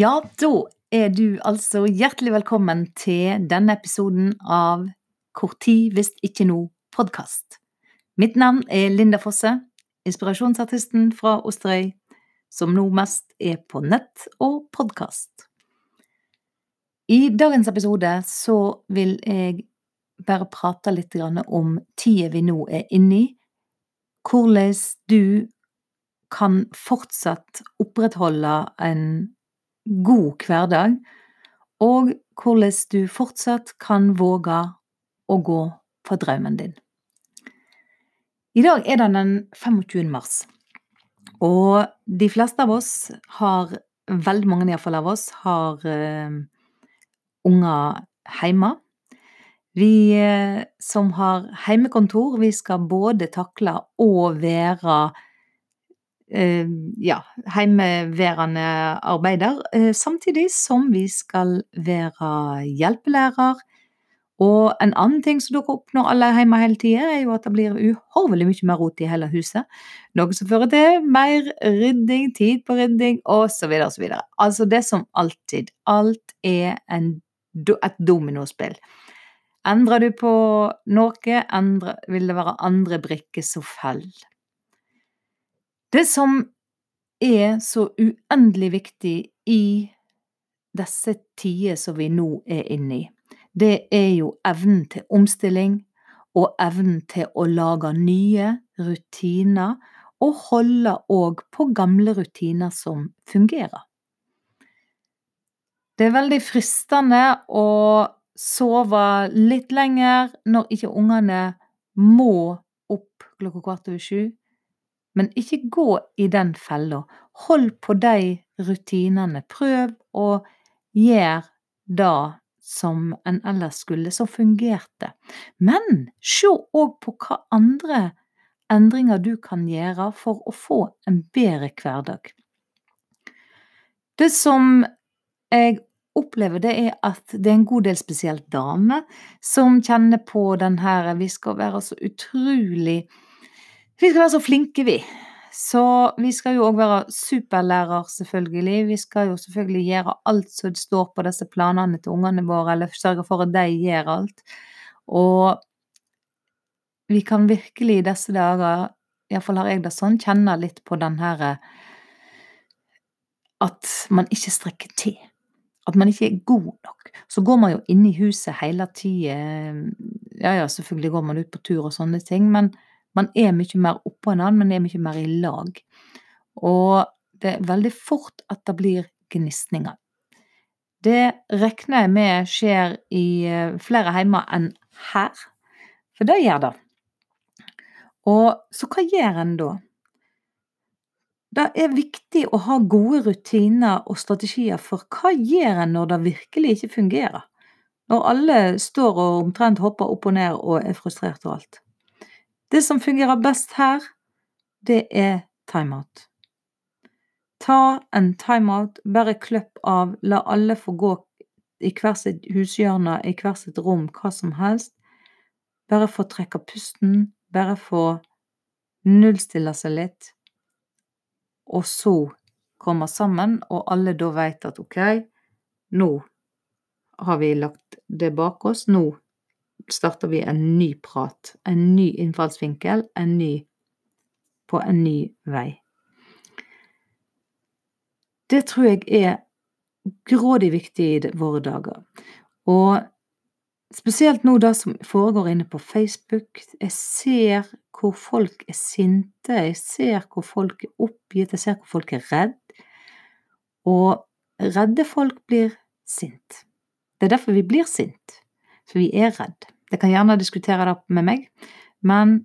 Ja, da er du altså hjertelig velkommen til denne episoden av Hvor tid hvis ikke nå podkast. Mitt navn er Linda Fosse, inspirasjonsartisten fra Osterøy, som nå mest er på nett og podkast. I dagens episode så vil jeg bare prate litt om tida vi nå er inne i, hvordan du kan fortsatt opprettholde en god hverdag, og hvordan du fortsatt kan våge å gå for drømmen din. I dag er det den 25. mars, og de fleste av oss har, veldig mange iallfall av oss, har uh, unger hjemme. Vi uh, som har heimekontor, vi skal både takle og være ja, heimeværende arbeider, samtidig som vi skal være hjelpelærer, og en annen ting som dukker opp når alle er hjemme hele tida, er jo at det blir uhorvelig mye mer rot i hele huset. Noe som fører til mer rydding, tid på rydding, osv., osv. Altså det som alltid. Alt er en, et dominospill. Endrer du på noe, endre, vil det være andre brikker som faller. Det som er så uendelig viktig i disse tider som vi nå er inne i, det er jo evnen til omstilling og evnen til å lage nye rutiner og holde òg på gamle rutiner som fungerer. Det er veldig fristende å sove litt lenger når ikke ungene må opp klokka kvart over sju, men ikke gå i den fella. Hold på de rutinene. Prøv å gjøre det som en ellers skulle, som fungerte. Men se òg på hva andre endringer du kan gjøre for å få en bedre hverdag. Det som jeg opplever, det er at det er en god del spesielt damer som kjenner på den her Vi skal være så utrolig Vi skal være så flinke, vi. Så vi skal jo òg være superlærer, selvfølgelig. Vi skal jo selvfølgelig gjøre alt som står på disse planene til ungene våre, eller sørge for at de gjør alt. Og vi kan virkelig i disse dager, iallfall har jeg det sånn, kjenne litt på den herre at man ikke strekker til. At man ikke er god nok. Så går man jo inn i huset hele tida. Ja ja, selvfølgelig går man ut på tur og sånne ting, men man er mye mer oppå en annen, man er mye mer i lag. Og det er veldig fort at det blir gnisninger. Det regner jeg med skjer i eh, flere heimer enn her, for det gjør det. Og så hva gjør en da? Det er viktig å ha gode rutiner og strategier for hva gjør en når det virkelig ikke fungerer? Når alle står og omtrent hopper opp og ned og er frustrert og alt. Det som fungerer best her, det er timeout. Ta en timeout, bare kløpp av, la alle få gå i hver sitt hushjørne, i hver sitt rom, hva som helst. Bare få trekke pusten, bare få nullstille seg litt, og så komme sammen, og alle da veit at ok, nå har vi lagt det bak oss, nå starter vi en ny prat, en ny innfallsvinkel, en ny på en ny vei. Det tror jeg er grådig viktig i våre dager. Og spesielt nå det som foregår inne på Facebook. Jeg ser hvor folk er sinte, jeg ser hvor folk er oppgitt, jeg ser hvor folk er redd. Og redde folk blir sint. Det er derfor vi blir sint, for vi er redd. Dere kan gjerne diskutere det med meg, men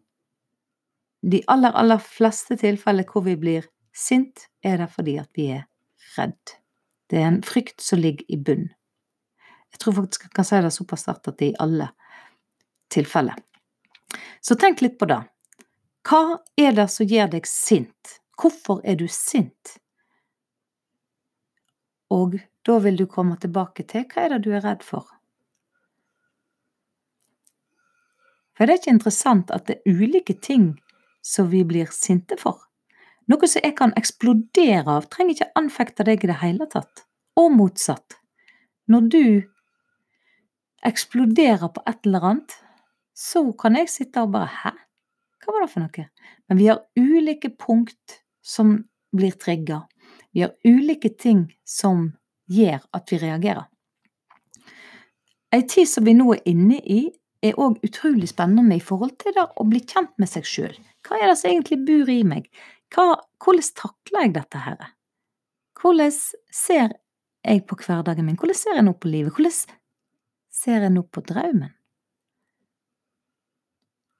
de aller, aller fleste tilfeller hvor vi blir sint, er det fordi at vi er redd. Det er en frykt som ligger i bunn. Jeg tror faktisk jeg kan si det såpass sterkt at det er i alle tilfeller. Så tenk litt på det. Hva er det som gjør deg sint? Hvorfor er du sint? Og da vil du komme tilbake til hva er det du er redd for? For det er ikke interessant at det er ulike ting som vi blir sinte for? Noe som jeg kan eksplodere av, trenger ikke anfekte deg i det hele tatt. Og motsatt. Når du eksploderer på et eller annet, så kan jeg sitte og bare Hæ? Hva var det for noe? Men vi har ulike punkt som blir trigga. Vi har ulike ting som gjør at vi reagerer. Ei tid som vi nå er inne i, er òg utrolig spennende i forhold til det å bli kjent med seg sjøl. Hva er det som egentlig bor i meg? Hva, hvordan takler jeg dette her? Hvordan ser jeg på hverdagen min? Hvordan ser jeg nå på livet? Hvordan ser jeg nå på drømmen?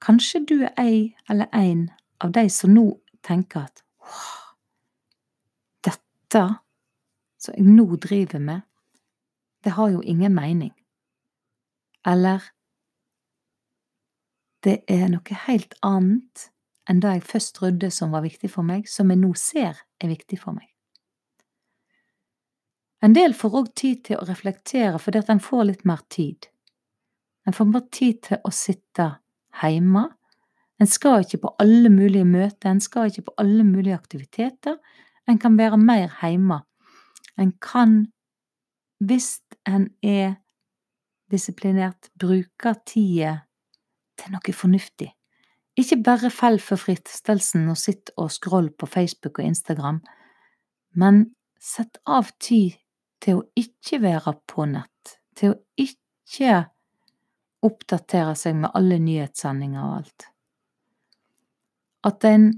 Kanskje du er ei eller en av de som nå tenker at dette som jeg nå driver med, det har jo ingen mening. Eller det er noe helt annet enn det jeg først trodde som var viktig for meg, som jeg nå ser er viktig for meg. En del får òg tid til å reflektere fordi at en får litt mer tid. En får bare tid til å sitte hjemme. En skal ikke på alle mulige møter, en skal ikke på alle mulige aktiviteter. En kan være mer hjemme. En kan, hvis en er disiplinert, bruke tida til noe fornuftig. Ikke bare fell for fristelsen og sitt og scroll på Facebook og Instagram, men sett av tid til å ikke være på nett, til å ikke oppdatere seg med alle nyhetssendinger og alt. At en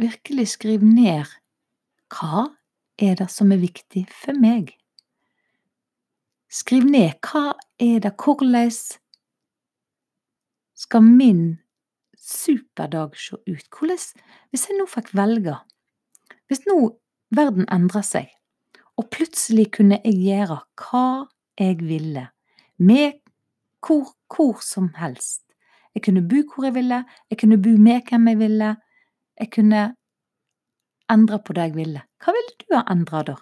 virkelig skriver ned hva er det som er viktig for meg? Skriv ned hva er det, hvordan skal min superdag se ut? Hvordan, hvis jeg nå fikk velge, hvis nå verden endrer seg, og plutselig kunne jeg gjøre hva jeg ville, med hvor, hvor som helst. Jeg kunne bo hvor jeg ville, jeg kunne bo med hvem jeg ville, jeg kunne endre på det jeg ville. Hva ville du ha endra da?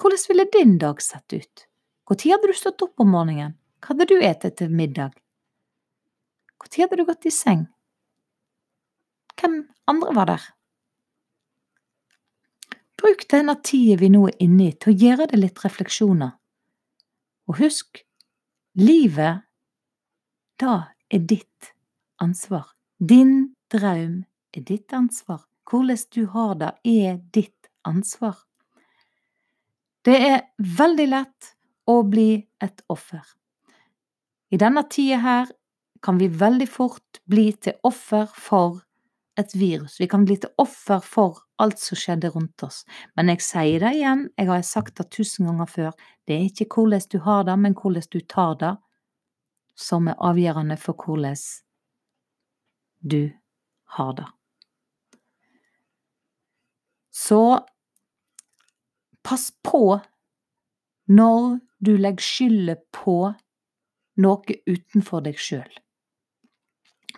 Hvordan ville din dag sett ut? Når hadde du stått opp om morgenen? Hva hadde du spist til middag? Når hadde du gått i seng? Hvem andre var der? Bruk denne tida vi nå er inne i til å gjøre deg litt refleksjoner. Og husk, Livet, da er ditt ansvar. Din drøm er ditt ansvar. Hvordan du har det, er ditt ansvar. Det er veldig lett å bli et offer. I denne tida her kan vi veldig fort bli til offer for et virus. Vi kan bli til offer for alt som skjedde rundt oss. Men jeg sier det igjen, jeg har sagt det tusen ganger før, det er ikke hvordan du har det, men hvordan du tar det, som er avgjørende for hvordan du har det. Så pass på når du legger skylda på noe utenfor deg sjøl.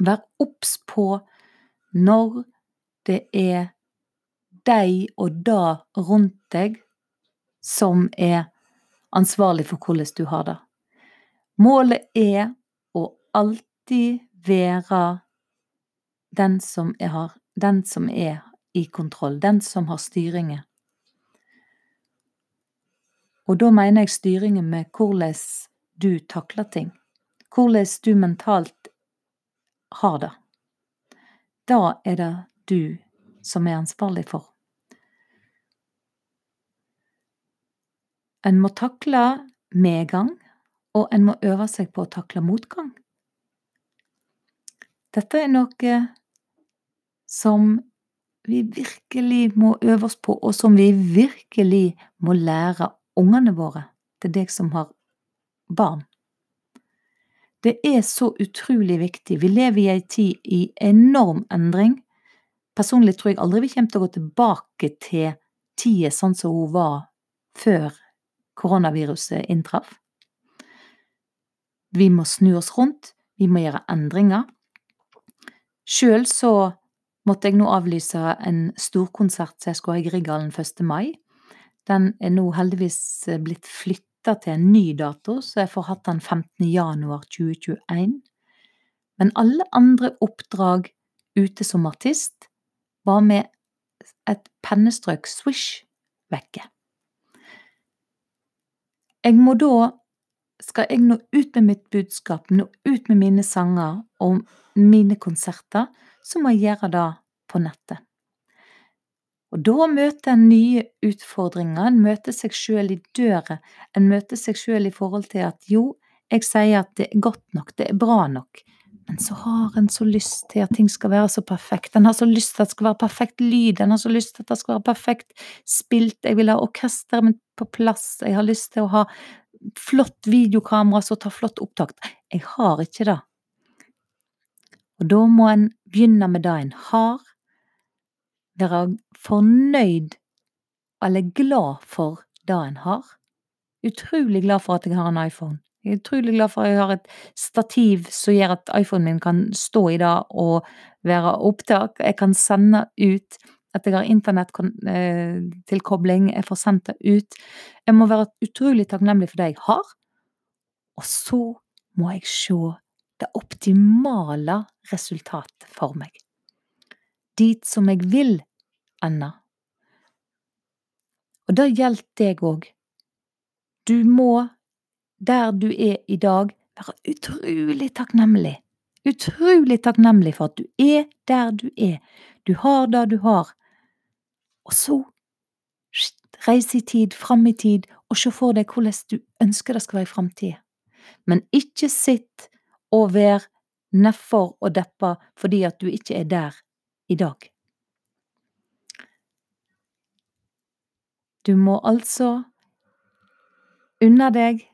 Vær obs på når det er deg og det rundt deg som er ansvarlig for hvordan du har det. Målet er å alltid være den som er, den som er i kontroll, den som har styringen. Og da mener jeg styringen med hvordan du takler ting, hvordan du mentalt har det. Da er det du som er ansvarlig for. En må takle medgang, og en må øve seg på å takle motgang. Dette er noe som vi virkelig må øve oss på, og som vi virkelig må lære ungene våre, til deg som har barn. Det er så utrolig viktig. Vi lever i ei tid i enorm endring. Personlig tror jeg aldri vi kommer til å gå tilbake til tida sånn som hun var før koronaviruset inntraff. Vi må snu oss rundt, vi må gjøre endringer. Sjøl så måtte jeg nå avlyse en storkonsert som jeg skulle ha i Grieghallen 1. mai. Den er nå heldigvis blitt flytta til en ny dato, så jeg får hatt den 15. januar 2021. Men alle andre oppdrag ute som artist var med et pennestrøk swish vekke. jeg må da Skal jeg nå ut med mitt budskap, nå ut med mine sanger og mine konserter, så må jeg gjøre det på nettet. Og da møter en nye utfordringer, en møter seg sjøl i døra, en møter seg sjøl i forhold til at jo, jeg sier at det er godt nok, det er bra nok, men så har en så lyst til at ting skal være så perfekt. En har så lyst til at det skal være perfekt lyd, en har så lyst til at det skal være perfekt spilt, jeg vil ha orkesteret mitt på plass, jeg har lyst til å ha flott videokamera som tar flott opptak. Jeg har ikke det. Og da må en begynne med det en har, være fornøyd eller glad for det en har. Utrolig glad for at jeg har en iPhone. Jeg er utrolig glad for at jeg har et stativ som gjør at iPhonen min kan stå i det og være opptak. Jeg kan sende ut at jeg har internettilkobling, jeg får sendt det ut. Jeg må være utrolig takknemlig for det jeg har. Og så må jeg se det optimale resultatet for meg. Dit som jeg vil ende. Og det gjelder deg òg. Du må der du er i dag, være utrolig takknemlig. Utrolig takknemlig for at du er der du er. Du har det du har. Og så reise i tid, fram i tid, og se for deg hvordan du ønsker det skal være i framtida. Men ikke sitt og vær nedfor og deppa fordi at du ikke er der i dag. Du må altså unne deg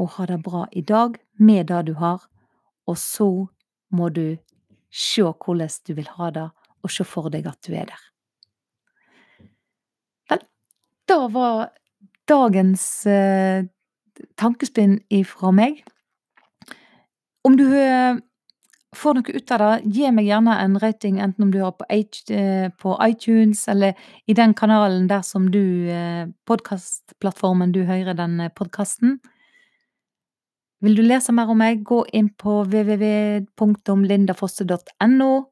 og ha det bra i dag med det du har, og så må du se hvordan du vil ha det, og se for deg at du er der. Vel, det var dagens eh, tankespinn ifra meg. Om du eh, får noe ut av det, gi meg gjerne en rating, enten om du hører på, eh, iTunes eller i den kanalen der som du eh, Podkastplattformen du hører den eh, podkasten. Vil du lese mer om meg, gå inn på www.lindafosse.no.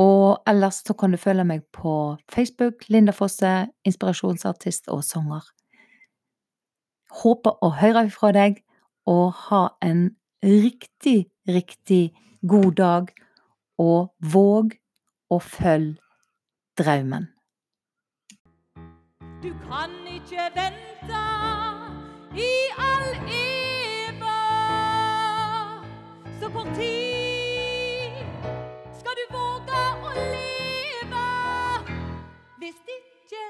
Og ellers så kan du følge meg på Facebook, Linda Fosse, inspirasjonsartist og sanger. Håper å høre fra deg, og ha en riktig, riktig god dag, og våg å følge drømmen. Du kan ikke vente i all evig. Så kort tid skal du våge å leve hvis ikke